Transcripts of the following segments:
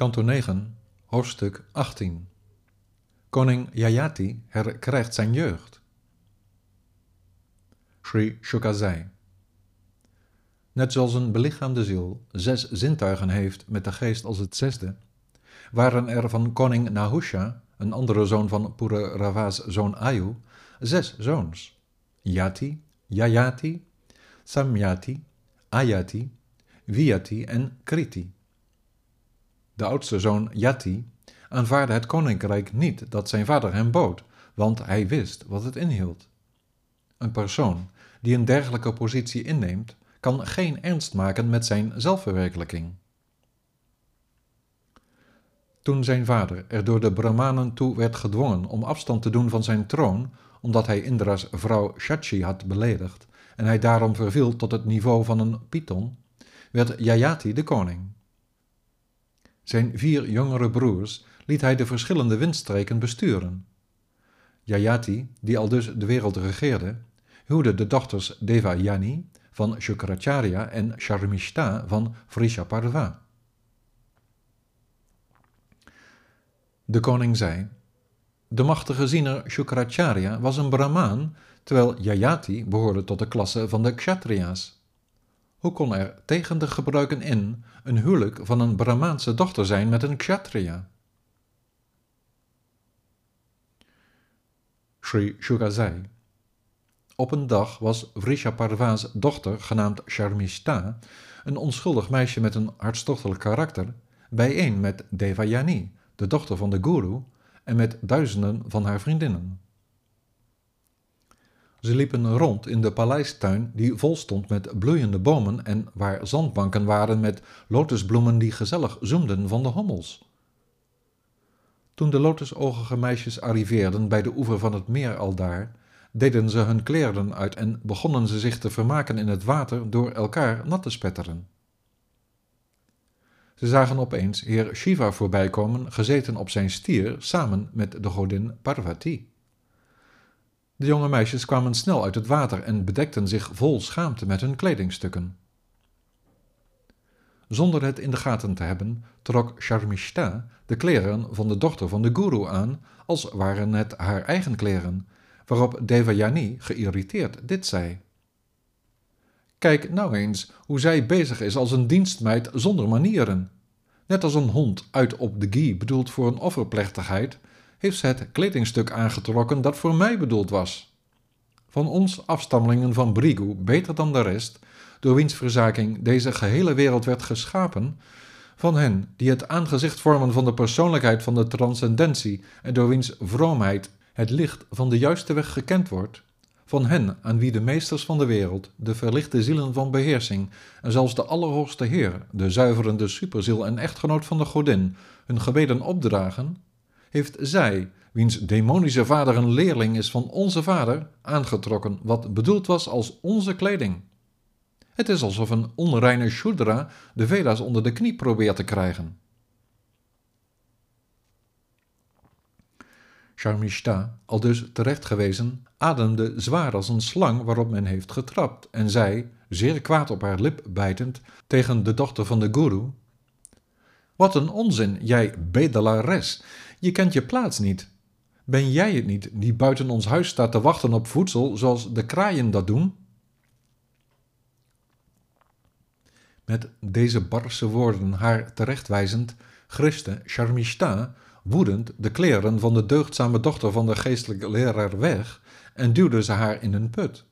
Kanto 9, hoofdstuk 18. Koning Yayati herkrijgt zijn jeugd. Sri Shukazai. Net zoals een belichaamde ziel zes zintuigen heeft met de geest als het zesde, waren er van koning Nahusha, een andere zoon van Pururava's zoon Ayu, zes zoons. Yati, Yayati, Samyati, Ayati, Viyati en Kriti. De oudste zoon Yati aanvaarde het koninkrijk niet dat zijn vader hem bood, want hij wist wat het inhield. Een persoon die een dergelijke positie inneemt, kan geen ernst maken met zijn zelfverwerkelijking. Toen zijn vader er door de Brahmanen toe werd gedwongen om afstand te doen van zijn troon, omdat hij Indra's vrouw Shachi had beledigd en hij daarom verviel tot het niveau van een python, werd Yayati de koning. Zijn vier jongere broers liet hij de verschillende windstreken besturen. Yayati, die al dus de wereld regeerde, huwde de dochters Devayani van Shukracharya en Sharmishta van Vrishaparva. De koning zei: De machtige ziener Shukracharya was een Brahmaan, terwijl Yayati behoorde tot de klasse van de Kshatriya's. Hoe kon er tegen de gebruiken in een huwelijk van een Brahmaanse dochter zijn met een Kshatriya? Sri Shugazai. Op een dag was Vrishaparva's dochter, genaamd Sharmishta, een onschuldig meisje met een hartstochtelijk karakter, bijeen met Devayani, de dochter van de guru, en met duizenden van haar vriendinnen. Ze liepen rond in de paleistuin die vol stond met bloeiende bomen en waar zandbanken waren met lotusbloemen die gezellig zoemden van de hommels. Toen de lotusoogige meisjes arriveerden bij de oever van het meer aldaar, deden ze hun kleren uit en begonnen ze zich te vermaken in het water door elkaar nat te spetteren. Ze zagen opeens heer Shiva voorbijkomen, gezeten op zijn stier, samen met de godin Parvati. De jonge meisjes kwamen snel uit het water en bedekten zich vol schaamte met hun kledingstukken. Zonder het in de gaten te hebben, trok Sharmishta de kleren van de dochter van de guru aan, als waren het haar eigen kleren, waarop Devayani geïrriteerd dit zei. Kijk nou eens hoe zij bezig is als een dienstmeid zonder manieren. Net als een hond uit op de ghee bedoeld voor een offerplechtigheid, heeft het kledingstuk aangetrokken dat voor mij bedoeld was. Van ons afstammelingen van Brigu beter dan de rest, door wiens verzaking deze gehele wereld werd geschapen, van hen die het aangezicht vormen van de persoonlijkheid van de transcendentie en door wiens vroomheid het licht van de juiste weg gekend wordt, van hen aan wie de meesters van de wereld, de verlichte zielen van beheersing en zelfs de Allerhoogste Heer, de zuiverende superziel en echtgenoot van de godin, hun gebeden opdragen, heeft zij, wiens demonische vader een leerling is van onze vader, aangetrokken wat bedoeld was als onze kleding. Het is alsof een onreine Shudra de Veda's onder de knie probeert te krijgen. Sharmishta, al dus terecht gewezen, ademde zwaar als een slang waarop men heeft getrapt en zei, zeer kwaad op haar lip bijtend, tegen de dochter van de guru: Wat een onzin, jij bedelares! Je kent je plaats niet. Ben jij het niet die buiten ons huis staat te wachten op voedsel zoals de kraaien dat doen? Met deze barse woorden haar terechtwijzend, griste Sharmishta woedend de kleren van de deugdzame dochter van de geestelijke leraar weg en duwde ze haar in een put.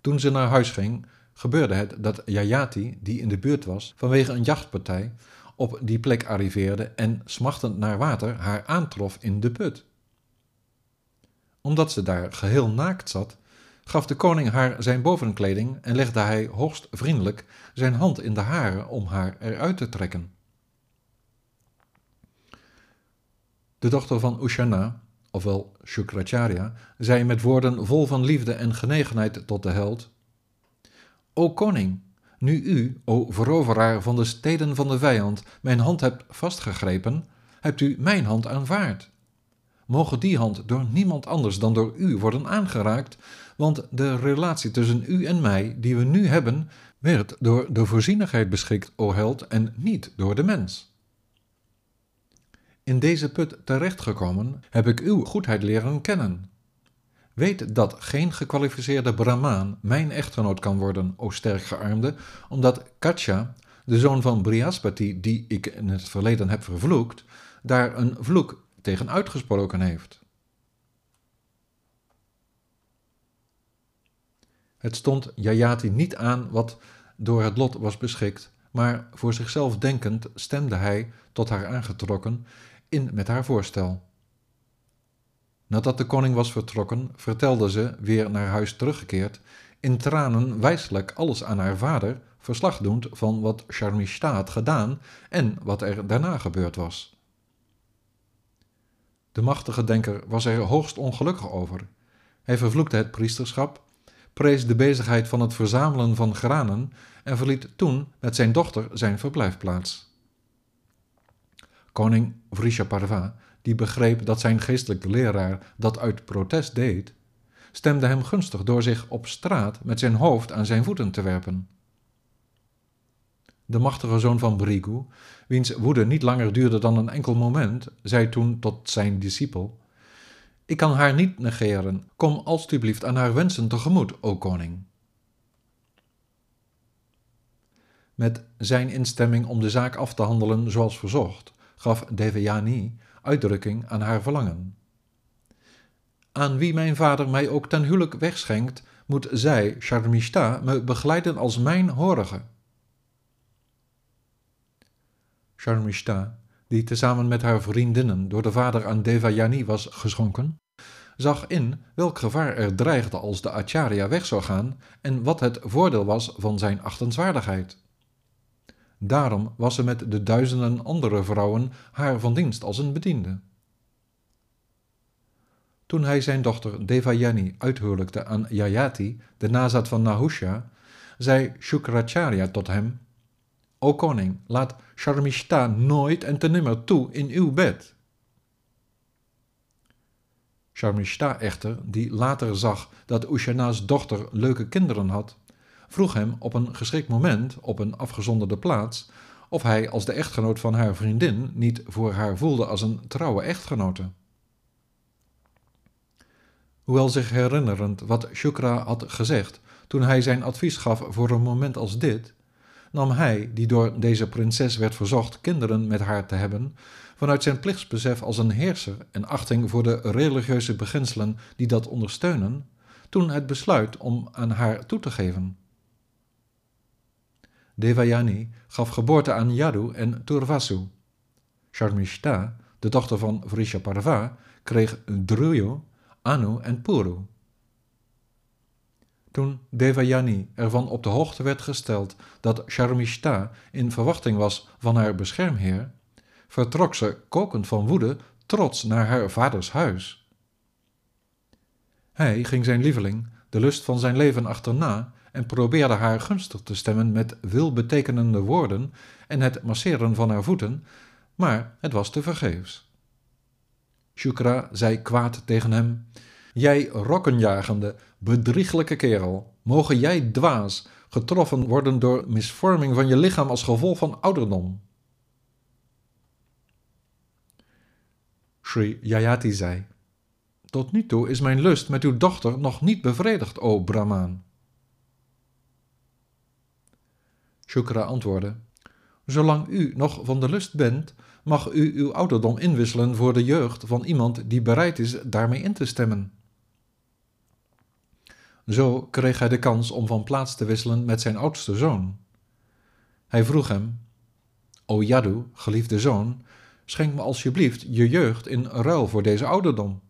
Toen ze naar huis ging, gebeurde het dat Yayati, die in de buurt was vanwege een jachtpartij, op die plek arriveerde en smachtend naar water haar aantrof in de put. Omdat ze daar geheel naakt zat, gaf de koning haar zijn bovenkleding en legde hij hoogst vriendelijk zijn hand in de hare om haar eruit te trekken. De dochter van Ushana, ofwel Shukracharya, zei met woorden vol van liefde en genegenheid tot de held: O koning, nu u, o veroveraar van de steden van de vijand, mijn hand hebt vastgegrepen, hebt u mijn hand aanvaard. Mogen die hand door niemand anders dan door u worden aangeraakt, want de relatie tussen u en mij, die we nu hebben, werd door de voorzienigheid beschikt, o held, en niet door de mens. In deze put terechtgekomen heb ik uw goedheid leren kennen. Weet dat geen gekwalificeerde Brahmaan mijn echtgenoot kan worden, o sterkgearmde, omdat Katja, de zoon van Brihaspati, die ik in het verleden heb vervloekt, daar een vloek tegen uitgesproken heeft. Het stond Jayati niet aan wat door het lot was beschikt, maar voor zichzelf denkend stemde hij, tot haar aangetrokken, in met haar voorstel. Nadat de koning was vertrokken, vertelde ze, weer naar huis teruggekeerd, in tranen wijselijk alles aan haar vader, verslag doend van wat Sharmishta had gedaan en wat er daarna gebeurd was. De machtige denker was er hoogst ongelukkig over. Hij vervloekte het priesterschap, prees de bezigheid van het verzamelen van granen en verliet toen met zijn dochter zijn verblijfplaats. Koning Vrishaparva, die begreep dat zijn geestelijke leraar dat uit protest deed, stemde hem gunstig door zich op straat met zijn hoofd aan zijn voeten te werpen. De machtige zoon van Brigu, wiens woede niet langer duurde dan een enkel moment, zei toen tot zijn discipel: Ik kan haar niet negeren. Kom alstublieft aan haar wensen tegemoet, o koning. Met zijn instemming om de zaak af te handelen zoals verzocht, gaf Devayani uitdrukking aan haar verlangen. Aan wie mijn vader mij ook ten huwelijk wegschenkt, moet zij, Sharmishta, me begeleiden als mijn horige. Sharmishta, die tezamen met haar vriendinnen door de vader aan Devayani was geschonken, zag in welk gevaar er dreigde als de Acharya weg zou gaan en wat het voordeel was van zijn achtenswaardigheid. Daarom was ze met de duizenden andere vrouwen haar van dienst als een bediende. Toen hij zijn dochter Devayani uithuwelijkte aan Yayati, de nazaat van Nahusha, zei Shukracharya tot hem: O koning, laat Sharmishta nooit en ten nimmer toe in uw bed. Sharmishta echter, die later zag dat Ushana's dochter leuke kinderen had, vroeg hem op een geschikt moment, op een afgezonderde plaats, of hij als de echtgenoot van haar vriendin niet voor haar voelde als een trouwe echtgenote. Hoewel zich herinnerend wat Shukra had gezegd toen hij zijn advies gaf voor een moment als dit, nam hij, die door deze prinses werd verzocht kinderen met haar te hebben, vanuit zijn plichtsbesef als een heerser en achting voor de religieuze beginselen die dat ondersteunen, toen het besluit om aan haar toe te geven. Devayani gaf geboorte aan Yadu en Turvasu. Sharmishta, de dochter van Vrishaparva, kreeg Druyu, Anu en Puru. Toen Devayani ervan op de hoogte werd gesteld dat Sharmishta in verwachting was van haar beschermheer, vertrok ze kokend van woede trots naar haar vaders huis. Hij ging zijn lieveling, de lust van zijn leven achterna, en probeerde haar gunstig te stemmen met veelbetekenende woorden en het masseren van haar voeten, maar het was tevergeefs. Shukra zei kwaad tegen hem: Jij rokkenjagende, bedrieglijke kerel, mogen jij dwaas, getroffen worden door misvorming van je lichaam als gevolg van ouderdom. Sri Jayati zei: Tot nu toe is mijn lust met uw dochter nog niet bevredigd, o Brahmaan. Shukra antwoordde: Zolang u nog van de lust bent, mag u uw ouderdom inwisselen voor de jeugd van iemand die bereid is daarmee in te stemmen. Zo kreeg hij de kans om van plaats te wisselen met zijn oudste zoon. Hij vroeg hem: O Yadu, geliefde zoon, schenk me alsjeblieft je jeugd in ruil voor deze ouderdom.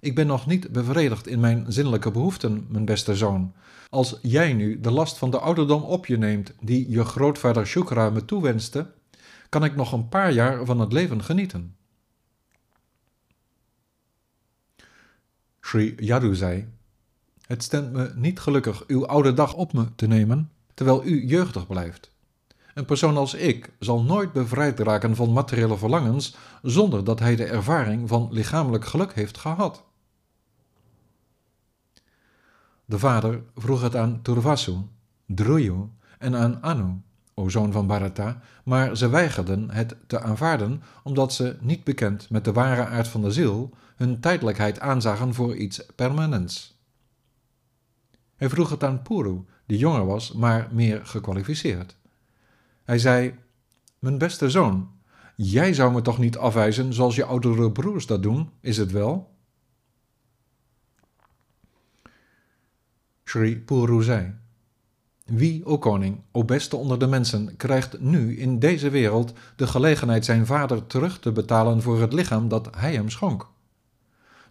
Ik ben nog niet bevredigd in mijn zinnelijke behoeften, mijn beste zoon. Als jij nu de last van de ouderdom op je neemt die je grootvader Shukra me toewenste, kan ik nog een paar jaar van het leven genieten. Sri Yadu zei: Het stemt me niet gelukkig uw oude dag op me te nemen, terwijl u jeugdig blijft. Een persoon als ik zal nooit bevrijd raken van materiële verlangens zonder dat hij de ervaring van lichamelijk geluk heeft gehad. De vader vroeg het aan Turvasu, Druyu en aan Anu, o zoon van Bharata, maar ze weigerden het te aanvaarden omdat ze, niet bekend met de ware aard van de ziel, hun tijdelijkheid aanzagen voor iets permanents. Hij vroeg het aan Puru, die jonger was, maar meer gekwalificeerd. Hij zei: Mijn beste zoon, jij zou me toch niet afwijzen zoals je oudere broers dat doen, is het wel? Sri Puru zei: Wie, o koning, o beste onder de mensen, krijgt nu in deze wereld de gelegenheid zijn vader terug te betalen voor het lichaam dat hij hem schonk?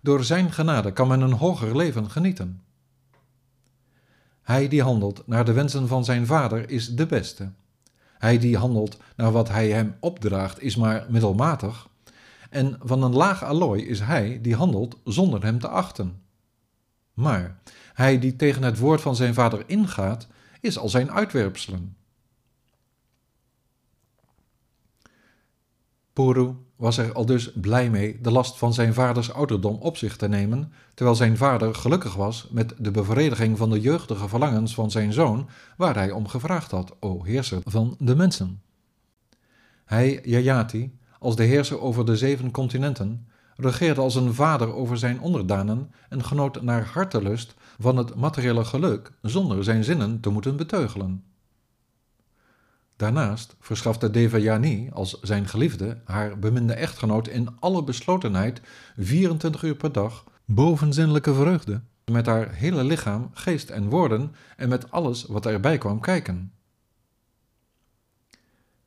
Door zijn genade kan men een hoger leven genieten. Hij die handelt naar de wensen van zijn vader is de beste. Hij die handelt naar wat hij hem opdraagt is maar middelmatig. En van een laag allooi is hij die handelt zonder hem te achten. Maar hij die tegen het woord van zijn vader ingaat, is al zijn uitwerpselen. Puru was er al dus blij mee de last van zijn vaders ouderdom op zich te nemen, terwijl zijn vader gelukkig was met de bevrediging van de jeugdige verlangens van zijn zoon, waar hij om gevraagd had, o heerser van de mensen. Hij, Jayati, als de heerser over de zeven continenten, regeerde als een vader over zijn onderdanen en genoot naar hartelust van het materiële geluk zonder zijn zinnen te moeten beteugelen. Daarnaast verschafte Devayani als zijn geliefde haar beminde echtgenoot in alle beslotenheid 24 uur per dag bovenzinnelijke vreugde, met haar hele lichaam, geest en woorden en met alles wat erbij kwam kijken.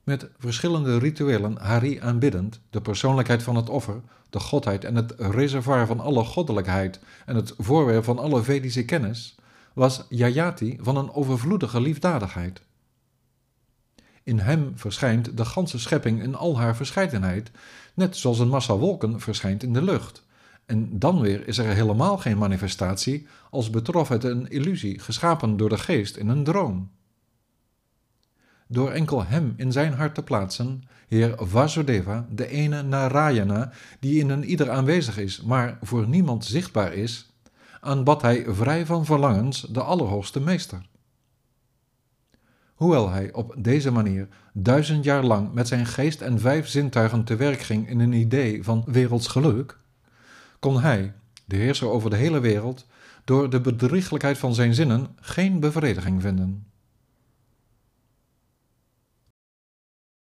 Met verschillende rituelen Hari aanbiddend, de persoonlijkheid van het offer, de godheid en het reservoir van alle goddelijkheid en het voorwerp van alle Vedische kennis, was Jayati van een overvloedige liefdadigheid. In hem verschijnt de ganse schepping in al haar verscheidenheid, net zoals een massa wolken verschijnt in de lucht. En dan weer is er helemaal geen manifestatie, als betrof het een illusie geschapen door de geest in een droom. Door enkel hem in zijn hart te plaatsen, Heer Vasudeva, de ene Narayana, die in een ieder aanwezig is, maar voor niemand zichtbaar is, aanbad hij vrij van verlangens de Allerhoogste Meester. Hoewel hij op deze manier duizend jaar lang met zijn geest en vijf zintuigen te werk ging in een idee van werelds geluk, kon hij, de heerser over de hele wereld, door de bedrieglijkheid van zijn zinnen geen bevrediging vinden.